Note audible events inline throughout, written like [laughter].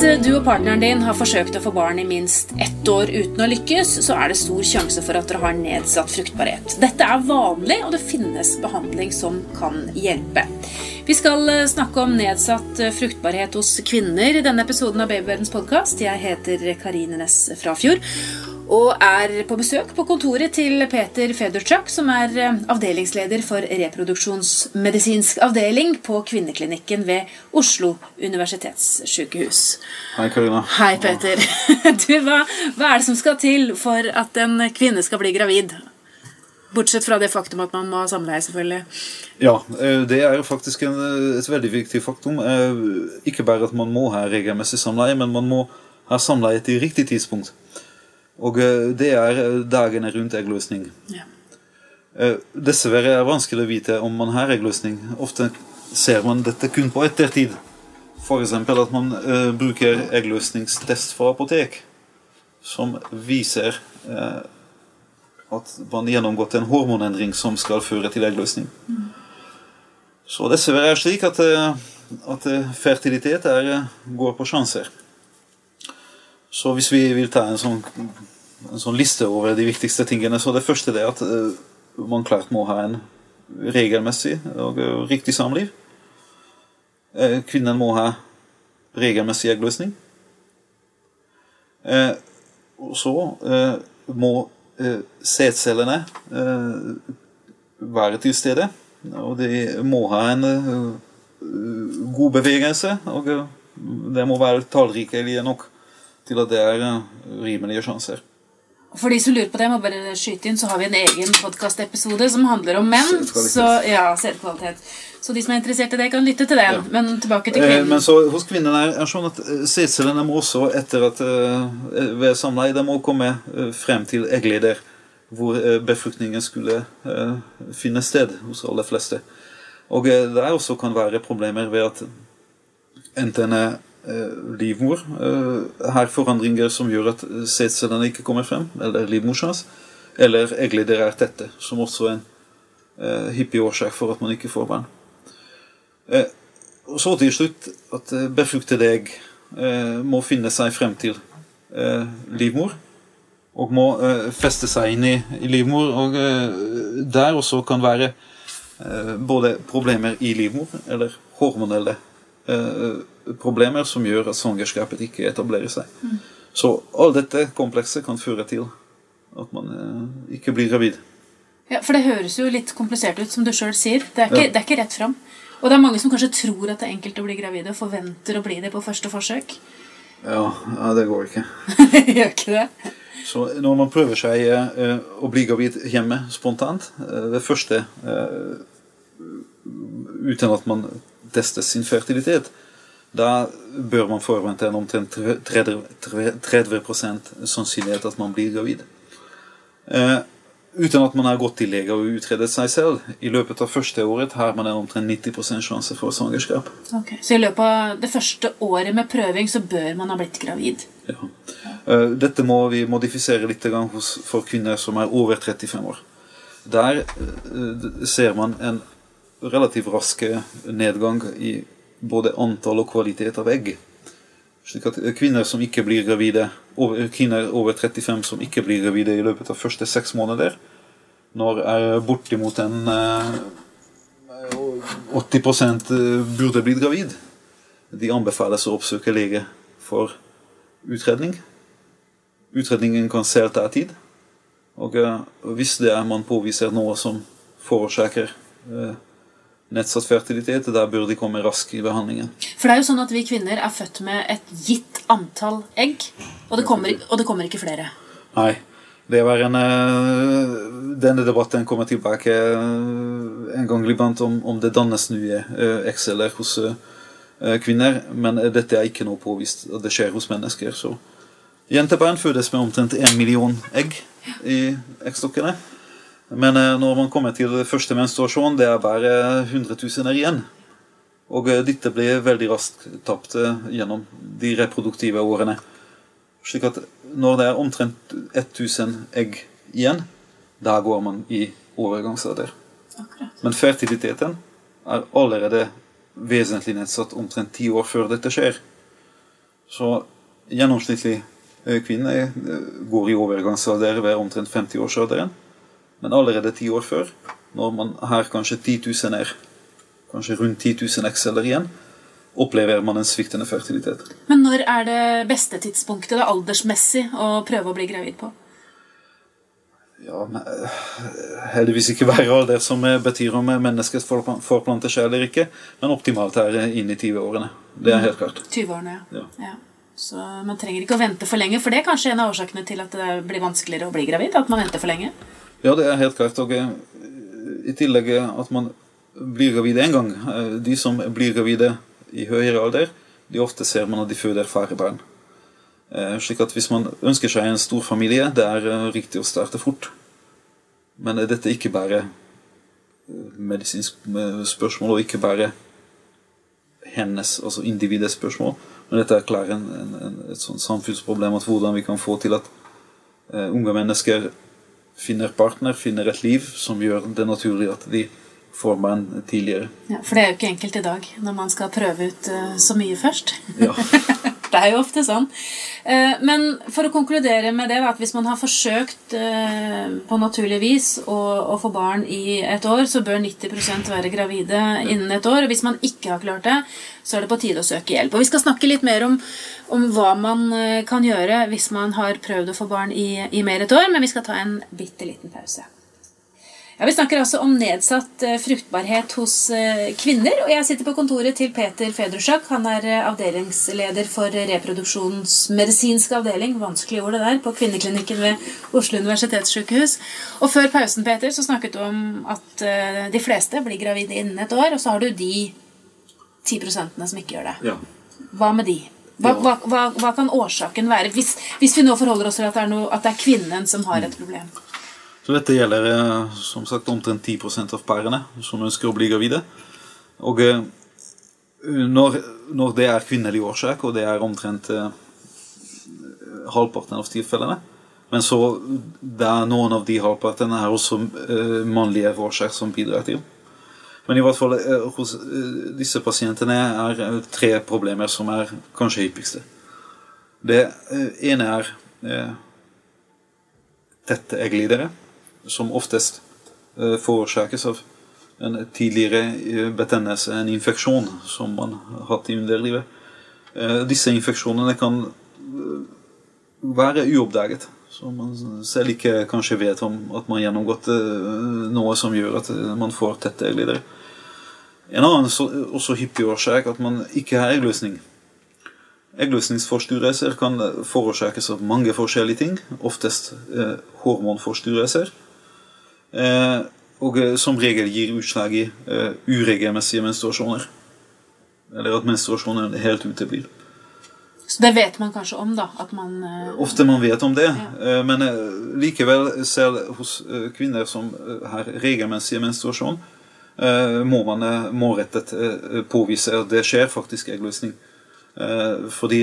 du og partneren din har forsøkt å få barn i minst ett år uten å lykkes, så er det stor sjanse for at dere har nedsatt fruktbarhet. Dette er vanlig, og det finnes behandling som kan hjelpe. Vi skal eh, snakke om nedsatt eh, fruktbarhet hos kvinner i denne episoden av Babyverdens podkast. Jeg heter Karine Næss Frafjord og er på besøk på kontoret til Peter Fedorchak, som er eh, avdelingsleder for reproduksjonsmedisinsk avdeling på kvinneklinikken ved Oslo universitetssykehus. Hei, Karina. Hei, Peter. [laughs] Du, hva, hva er det som skal til for at en kvinne skal bli gravid? Bortsett fra det faktum at man må ha samleie, selvfølgelig. Ja, eh, det er jo faktisk en, et veldig viktig faktum. Eh, ikke bare at man må ha regelmessig samleie, men man må ha samleie til riktig tidspunkt. Og eh, det er dagene rundt eggløsning. Ja. Dessverre er det vanskelig å vite om man har eggløsning. Ofte ser man dette kun på ettertid. F.eks. at man bruker eggløsningstest fra apotek, som viser at man har gjennomgått en hormonendring som skal føre til eggløsning. Mm. Så dessverre er det slik at, at fertilitet er, går på sjanser. Så hvis vi vil ta en sånn, en sånn, liste over de viktigste tingene, så det første er at uh, man klart må ha en regelmessig og uh, riktig samliv. Uh, kvinnen må ha regelmessig eggløsning. og så må sædcellene være til stede. Og de må ha en god bevegelse, og det må være tallrikelig nok til at det er eh, rimelige sjanser. For de som lurer på det, må bare skyte inn, så har vi en egen podkastepisode som handler om menn. Så, ja, sædkvalitet. Så de som er interessert i det, kan lytte til den. Ja. Men tilbake til kvinnen. Eh, men så hos kvinnen er det sånn at eh, sædcellene må også, etter at ved samleie, de må komme frem til eggleder, hvor befruktningen skulle finne sted hos alle fleste. Og det også kan være problemer ved at enten Eh, livmor eh, har forandringer som gjør at sædcellene ikke kommer frem, eller livmorsjans, eller eggleder er tette, som også er en uh, hyppig årsak for at man ikke får barn. Og så til slutt at befruktede egg må finne seg frem til livmor, og må feste seg inn i livmor, og der også kan være både problemer i livmor, eller hormonelle problemer som gjør at svangerskapet ikke etablerer seg. Mm. Så all dette komplekset kan føre til at man eh, ikke blir gravid. Ja, For det høres jo litt komplisert ut, som du sjøl sier. Det er, ikke, ja. det er, ikke, rett fram. Og det er mange som kanskje tror at det er enkelt å bli gravide, og forventer å bli det på første forsøk. Ja, ja det går ikke. [laughs] Gjør ikke det? Så når man prøver seg eh, å bli gravid hjemme spontant eh, det første eh, Uten at man tester sin fertilitet, da bør man forvente en omtrent 30 sannsynlighet at man blir gravid. Eh, uten at man har gått til lege og utredet seg selv. I løpet av første året har man en omtrent 90% sjanse for svangerskap. Okay. Så i løpet av det første året med prøving så bør man ha blitt gravid? Ja. Eh, dette må vi modifisere litt for kvinner som er over 35 år. Der eh, ser man en relativt rask nedgang i både antall og kvalitet av egg. Slik at kvinner som ikke blir gravide, over, kvinner over 35 som ikke blir gravide i løpet av første seks måneder, når er bortimot en eh, 80 eh, burde blitt gravid. De anbefales å oppsøke lege for utredning. Utredningen kan selv ta tid. Og eh, hvis det er man påviser noe som forårsaker eh, nedsatt fertilitet, der burde de komme raskt i behandlingen. For det er jo sånn at vi kvinner er født med et gitt antall egg, og det kommer, og det kommer ikke flere. Nei. Det var en, eh, Denne debatten kommer tilbake eh, en gang iblant om, om det dannes nye X-celler hos kvinner, men dette er ikke noe påvist at det skjer hos mennesker. så Jentebarn fødes med omtrent én million egg i eggstokkene. Men eh, når man kommer til første menstruasjon, det er bare 100 000 igjen. Og eh, dette blir veldig raskt tapt eh, gjennom de reproduktive årene. Slik at når det er omtrent 1000 egg igjen, da går man i overgangsalder. Men fertiliteten er allerede vesentlig nedsatt omtrent ti år før dette skjer. Så gjennomsnittlig kvinne går i overgangsalder ved omtrent 50-årsalderen. Men allerede ti år før, når man her kanskje 10 000 er kanskje rundt 10 000 X-celler igjen, opplever man en sviktende fertilitet. Men når er det beste tidspunktet det aldersmessig å prøve å bli gravid på? Ja, men, Heldigvis ikke hver alder som betyr om mennesket forplanter seg eller ikke, men optimalt er inn i 20-årene. Det er helt klart. 20-årene, ja. ja. Så man trenger ikke å vente for lenge, for det er kanskje en av årsakene til at det blir vanskeligere å bli gravid? At man venter for lenge? Ja, det er helt klart. Og i tillegg at man blir gravid én gang. De som blir gravide i høyere alder, de ofte ser man at de føder færre barn. Eh, slik at hvis man ønsker seg en stor familie, det er eh, riktig å starte fort. Men dette er ikke bare eh, medisinsk spørsmål, og ikke bare hennes, altså individets spørsmål. Men dette er klart en, et samfunnsproblem at hvordan vi kan få til at unge mennesker finner partner, finner et liv som gjør det naturlig at de får man tidligere. Ja, For det er jo ikke enkelt i dag når man skal prøve ut uh, så mye først. Ja. [laughs] det er jo ofte sånn. Uh, men for å konkludere med det, at hvis man har forsøkt uh, på naturlig vis å, få barn i et år, så bør 90% være gravide innen et år. Og hvis man ikke har klart det, så er det på tide å søke hjelp. Og vi skal snakke litt mer om, om hva man kan gjøre hvis man har prøvd å få barn i, i mer et år, men vi skal ta en bitte liten pause. Ja, Vi snakker altså om nedsatt eh, fruktbarhet hos eh, kvinner. og Jeg sitter på kontoret til Peter Fedrusjak. Han er eh, avdelingsleder for reproduksjonsmedisinsk avdeling vanskelig ord det der, på kvinneklinikken ved Oslo universitetssykehus. Og Før pausen Peter, så snakket du om at de fleste blir gravide innen et år. Og så har du de 10% som ikke gjør det. Ja. Hva med de? Hva, hva, hva, hva, kan årsaken være, hvis, hvis, vi nå forholder oss til at det, noe, at det er kvinnen som har et problem? Dette gjelder eh, som sagt omtrent 10% av parene som ønsker å bli gravide. Og eh, når, når det er kvinnelig årsak, og det er omtrent eh, halvparten av tilfellene Men så det er noen av de halvpartene er også mannlige årsak som bidrar til. Men i hvert fall hos disse pasientene er tre problemer som er kanskje hyppigste. Det ene er tette eggglidere som oftest eh, forårsakes av en tidligere eh, betennelse, en infeksjon som man har hatt i underlivet. Eh, disse infeksjonene kan være uoppdaget. Så man selv ikke kanskje vet om at man har gjennomgått noe som gjør at man får tette egglidere. En annen også hyppig årsak at man ikke har eggløsning. Eggløsningsforstyrrelser kan forårsakes av mange forskjellige ting, oftest hormonforstyrrelser. Eh, og eh, som regel gir utslag i uh, uregelmessige menstruasjoner. Eller at menstruasjonen helt uteblir. Så det vet man kanskje om, da? Man Ofte man vet om det. Ja. Men likevel, selv hos kvinner som har regelmessig menstruasjon, må man målrettet påvise at det skjer faktisk eggløsning. Fordi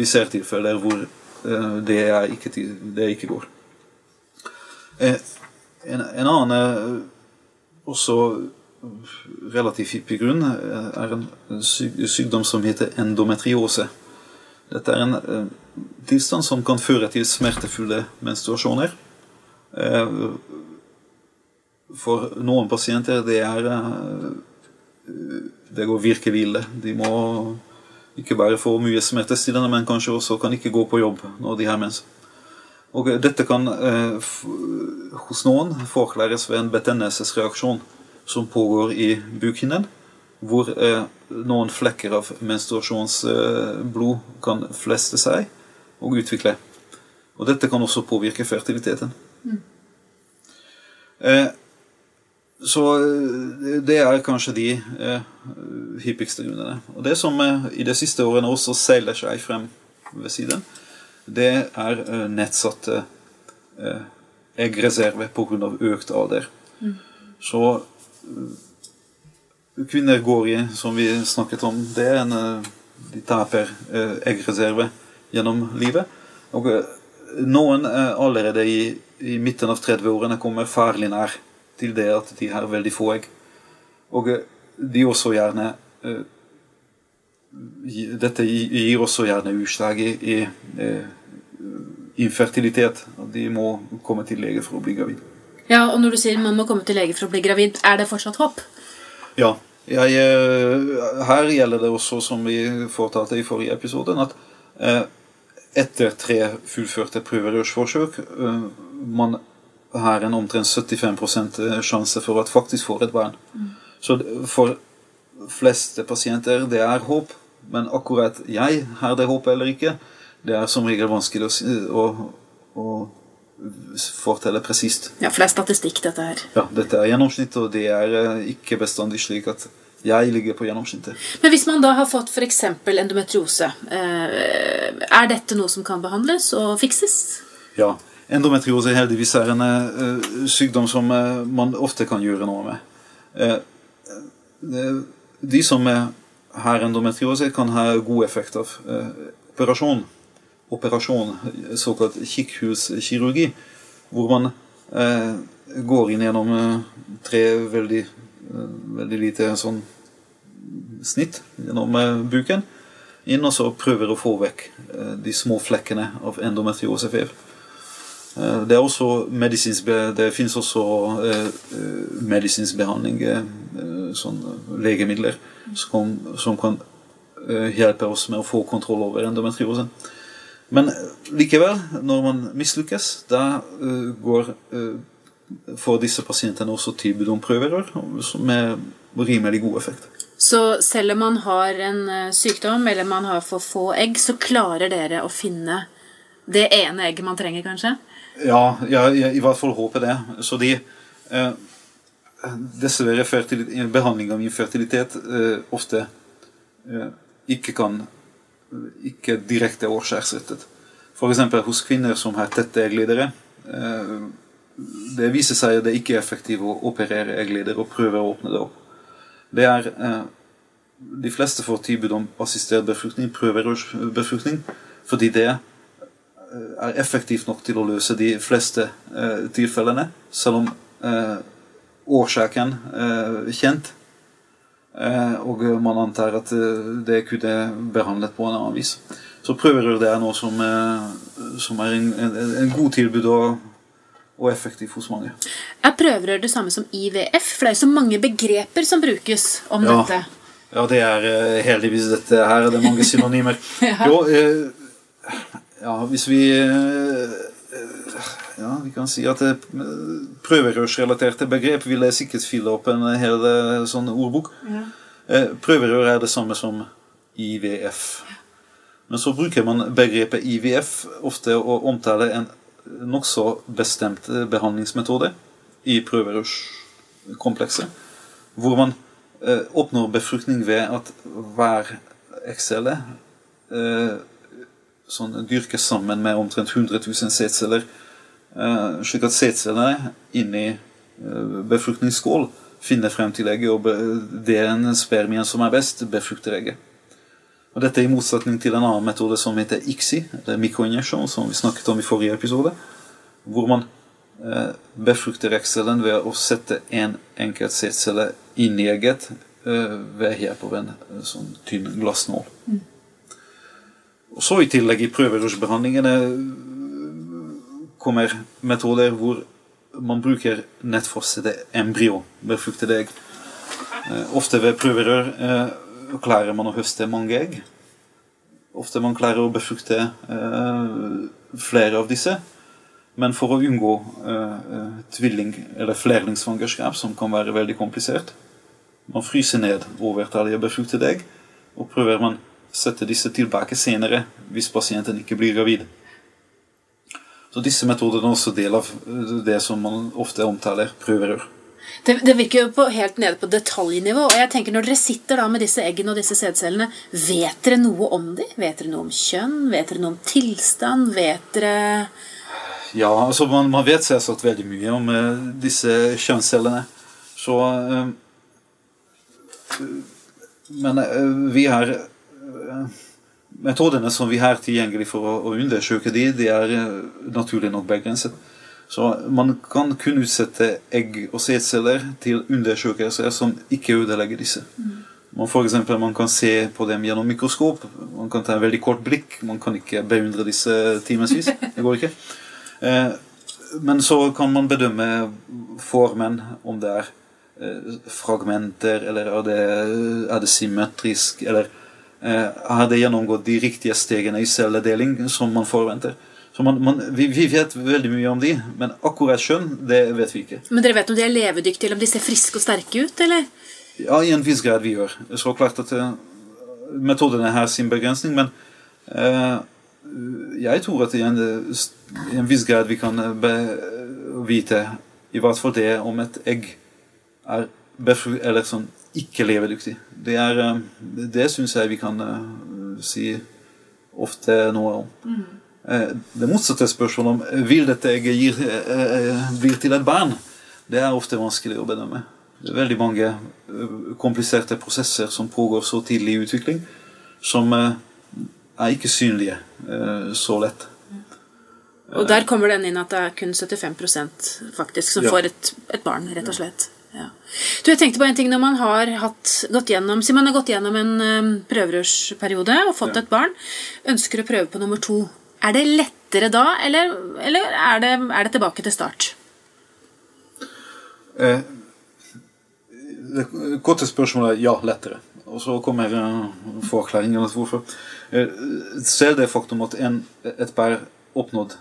vi ser tilfeller hvor det, ikke, det ikke går. En, en annen eh, også relativt hyppig grunn eh, er en sykdom som heter endometriose. Dette er en eh, tilstand som kan føre til smertefulle menstruasjoner. For noen pasienter det er Det går virkelig ille. De må ikke bare få mye smertestillende, men kanskje også kan ikke gå på jobb når de har mens. Og dette kan eh, hos noen forklares ved en betennelsesreaksjon som pågår i bukhinnen, hvor eh, noen flekker av menstruasjonsblod eh, kan fleste seg og utvikle. Og dette kan også påvirke fertiliteten. Mm. Eh, så eh, det er kanskje de eh, hyppigste grunnene. Og det som i de siste årene også seiler seg frem ved siden, det er uh, nedsatte uh, eggreserver pga. økt alder. Mm. Så uh, kvinner går i, som vi snakket om, det er en, de taper eggreserve gjennom livet. Og noen allerede i, i midten av 30-årene kommer farlig nær til det at de har veldig få egg. Og de også gjerne dette gir også gjerne utslag i, i eh, infertilitet. De må komme til lege for å bli gravid. Ja, og når du sier man må komme til lege for å bli gravid, er det fortsatt håp? Ja. Jeg, eh, her gjelder det også, som vi fortalte i forrige episode, at eh, etter tre fullførte prøverørsforsøk eh, man har en omtrent 75% sjanse for at faktisk får et barn. Mm. Så for fleste pasienter det er håp, men akkurat jeg her det håpet eller ikke, det er som regel vanskelig å, å, å fortelle presist. Ja, for det er statistikk, dette her. Ja, dette er gjennomsnitt, og det er eh, ikke bestandig slik at jeg ligger på gjennomsnittet. Men hvis man da har fått f.eks. endometriose, eh, er dette noe som kan behandles og fikses? Ja. Endometriose heldigvis er en uh, sykdom som man ofte kan gjøre noe med. De som har endometriose, kan ha god effekt av operasjon operasjon, såkalt kikkhuskirurgi, hvor man eh, går inn gjennom eh, tre veldig, eh, veldig lite sånn snitt gjennom eh, buken, inn og så prøver å få vekk eh, de små flekkene av endometriosevev. Eh, det, er også det finnes også medisinsk behandling, sånn legemidler, som, som kan hjelpe oss med å få kontroll over endometriosen. Men likevel, når man mislykkes, da uh, går får disse pasientene også tilbud om prøverør med rimelig god effekt. Så selv om man har en sykdom eller man har for få egg, så klarer dere å finne det ene egget man trenger, kanskje? Ja, jeg, jeg i hvert fall håper det. Så de Dessverre behandling av infertilitet ofte ikke kan ikke direkte årsaksrettet. F.eks. hos kvinner som har tette eggledere. Eh, det viser seg at det ikke er effektivt å operere eggledere og prøve å åpne det opp. Det er eh, De fleste får tilbud om assistert befruktning, prøverørsbefruktning, fordi det eh, er effektivt nok til å løse de fleste tilfellene, selv om årsaken er kjent Eh, og man antar at eh, det kunne behandlet på en annen vis. Så prøverør det er noe som, eh, som er en, en, en, god tilbud og, og effektiv hos mange. Er prøverør det samme som IVF? For det er jo så mange begreper som brukes om ja. dette. Ja, det er heldigvis dette. Her Det er mange [laughs] synonymer. ja. Jo, eh, ja, hvis vi ja, vi kan si at prøverørsrelaterte begrep vil sikkert fylle opp en hel eh, sånn ordbok. Ja. Eh, prøverør er det samme som IVF. Men så bruker man begrepet IVF ofte å omtale en nokså bestemt eh, behandlingsmetode i prøverørskomplekset. Hvor man oppnår befruktning ved at hver eggcelle sånn, dyrkes sammen med omtrent 100 000 sædceller Eh, slik at sædcellene inni eh, befruktningsskål finner frem til egget, og det er en spermien som er best, befrukter egget. Og Dette er i motsetning til en annen metode som heter ICSI, eller mikroinjeksjon, som vi snakket om i forrige episode, hvor man eh, befrukter eggcellen ved å sette en enkelt sædcelle inn i egget ved hjelp av en sånn tynn glassnål. Mm. Og så I tillegg i prøverørsbehandlingene kommer metoder hvor man bruker nettfossede embryo, befruktede egg. Eh, ofte ved prøverør eh, klarer man å høste mange egg. Ofte man klarer å befrukte eh, flere av disse. Men for å unngå tvilling- eller flerlingsvangerskap, som kan være veldig komplisert, man fryser ned overtallige befruktede egg, og prøver man å sette disse tilbake senere hvis pasienten ikke blir gravid. Så disse metodene er også del av det som man ofte omtaler prøverør. Det, det, virker jo på, helt nede på detaljnivå. og jeg tenker Når dere sitter da med disse eggene og disse sædcellene, vet dere noe om dem? Vet dere noe om kjønn? Vet dere noe om tilstand? Vet dere Ja, altså man, man vet selvsagt veldig mye om uh, disse kjønnscellene. Så uh, Men uh, vi har metodene som vi har tilgjengelig for å, å undersøke de, de er eh, naturlig nok begrenset. Så man kan kun utsette egg og sædceller til undersøkelser som ikke ødelegger disse. Mm. Man, for eksempel, man kan se på dem gjennom mikroskop. Man kan ta en veldig kort blikk. Man kan ikke beundre disse timevis. Det går ikke. [laughs] Eh, men så kan man bedømme formen, om det er eh, fragmenter, eller er det, er det symmetrisk, eller eh, har det gjennomgått de riktige stegene i celledeling som man forventer. Så man, man, vi, vi, vet veldig mye om de, men akkurat skjønn, det vet vi ikke. Men dere vet om de er levedyktige, eller om de ser friske og sterke ut, eller? Ja, i en viss grad vi gjør. Så klart at uh, metodene har sin begrensning, men uh, jeg tror at i en, i en, viss grad vi kan be, vite i hvert fall det om et egg er eller sånn ikke levedyktig. Det, er, uh, det syns jeg vi kan si ofte noe om. Mm. Det motsatte spørsmålet om vil dette egget gir, blir til et barn, det er ofte vanskelig å bedømme Det er veldig mange eh, kompliserte prosesser som pågår så tidlig i utvikling, som eh, er ikke synlige eh, så lett. Og der kommer den inn at det er kun 75% faktisk som ja. får et, et, barn, rett og slett. Ja. Du, jeg tenkte på en ting Når man har hatt, gått gjennom Si man har gått gjennom en um, prøverørsperiode og fått ja. et barn, ønsker å prøve på nummer to. Er det lettere da, eller, eller er, det, er, det, tilbake til start? Eh, det korte spørsmålet er ja, lettere. Og så kommer forklaringen til hvorfor. Eh, Selv det faktum at en, et par oppnådd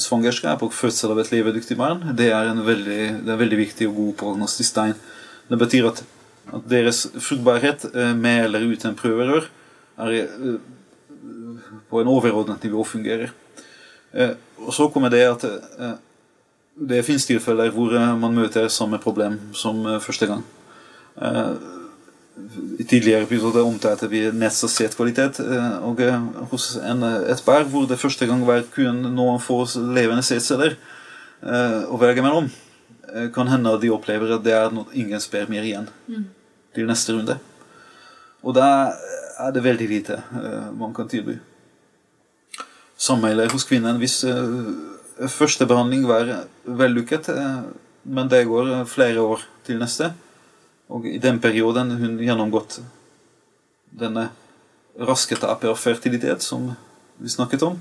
svangerskap og fødsel av et levedyktig barn, det er en veldig, er veldig viktig og god prognostisk tegn. Det betyr at, at deres fruktbarhet eh, med eller uten prøverør er på en overordnet nivå fungerer. Og så kommer det at det finnes tilfeller hvor eh, man møter samme problem som eh, første gang. Eh, I tidligere episoder omtalte vi nedsatt kvalitet. Og hos en, et par hvor det første gang var kun noen få levende sædceller å velge mellom, kan hende de opplever at det er noe, ingen spermier igjen mm. til neste runde. Og da er det veldig lite man kan tilby. Samme gjelder hos kvinnen hvis første behandling var vellykket, eh, men det går flere år til neste. Og i den perioden hun gjennomgått denne raske tapet av fertilitet som vi snakket om,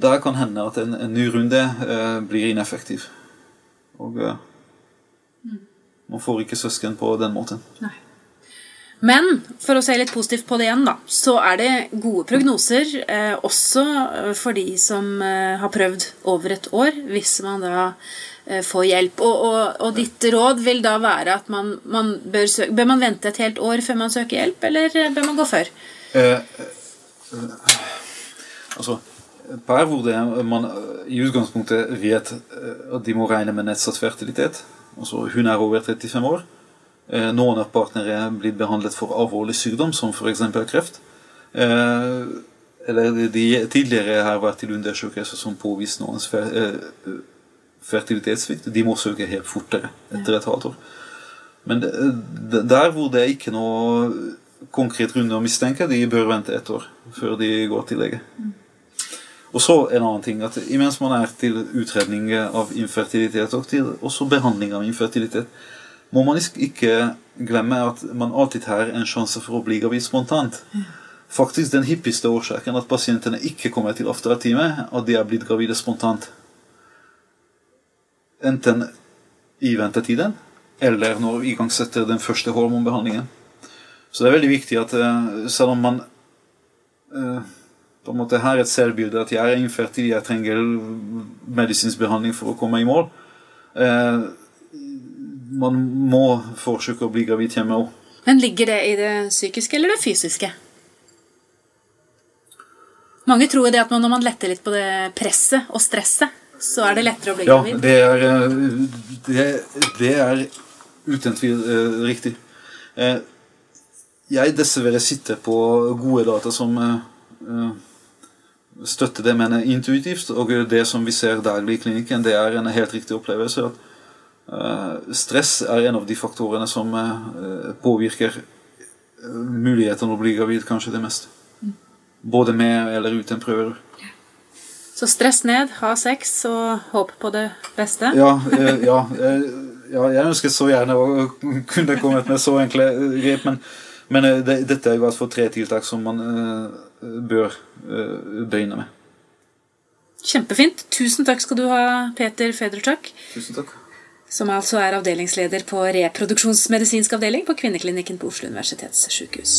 da kan hende at en, en ny runde eh, blir ineffektiv. Og eh, mm. man får ikke søsken på den måten. Nei. Men for å se litt positivt på det igjen, da, så er det gode prognoser eh, også eh, for de som eh, har prøvd over et år, hvis man da eh, får hjelp. Og, og, og, ditt råd vil da være at man, man bør, søke, bør man vente et helt år før man søker hjelp, eller eh, bør man gå før? Eh, altså Per hvor det man i utgangspunktet vet at de må regne med nedsatt fertilitet. Altså hun er over 35 år. Eh, noen av partnere er blitt behandlet for alvorlig sykdom, som f.eks. kreft. Eh, eller de tidligere har vært til undersøkelse som påviste noens eh, fertilitetssvikt. De må søke helt fortere etter et halvt år. Men der hvor det er ikke noe konkret runde å mistenke, de bør vente et år før de går til lege. Og så en annen ting, at Imens man er til utredning av infertilitet og til også behandling av infertilitet, må man ikke glemme at man alltid har en sjanse for å bli gravid spontant. Faktisk den hyppigste årsaken at pasientene ikke kommer til aftertime, at de er blitt gravide spontant. Enten i ventetiden eller når vi igangsetter den første hormonbehandlingen. Så det er veldig viktig at eh, selv om man uh, på en måte har et selvbilde at jeg er infertil, jeg trenger medisinsk behandling for å komme i mål, uh, man må forsøke å bli gravid hjemme òg. Men ligger det i det psykiske eller det fysiske? Mange tror det at når man letter litt på det presset og stresset, så er det lettere å bli ja, gravid. Ja, det er, eh, det, det er uten tvil eh, riktig. Eh, jeg dessverre sitter på gode data som eh, støtter det, men intuitivt. Og det som vi ser daglig i klinikken, det er en helt riktig opplevelse. at Eh, stress er en av de faktorene som eh, påvirker eh, muligheten å bli gravid kanskje det mest. Både med eller uten prøver. Så stress ned, ha sex og håp på det beste? Ja, ja ja, jeg ønsker så gjerne å kunne kommet med så enkle grep, men, men det, dette er i hvert fall tre tiltak som man uh, bør uh, begynne med. Kjempefint. Tusen takk skal du ha, Peter Federchuk. Tusen takk. Som altså er avdelingsleder på reproduksjonsmedisinsk avdeling på Kvinneklinikken på Oslo universitetssykehus.